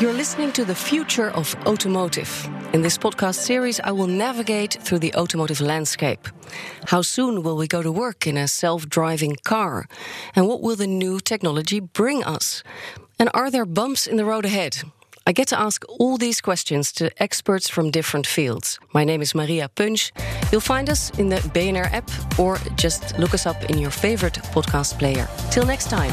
You're listening to the future of automotive. In this podcast series, I will navigate through the automotive landscape. How soon will we go to work in a self driving car? And what will the new technology bring us? And are there bumps in the road ahead? I get to ask all these questions to experts from different fields. My name is Maria Punch. You'll find us in the BNR app or just look us up in your favorite podcast player. Till next time.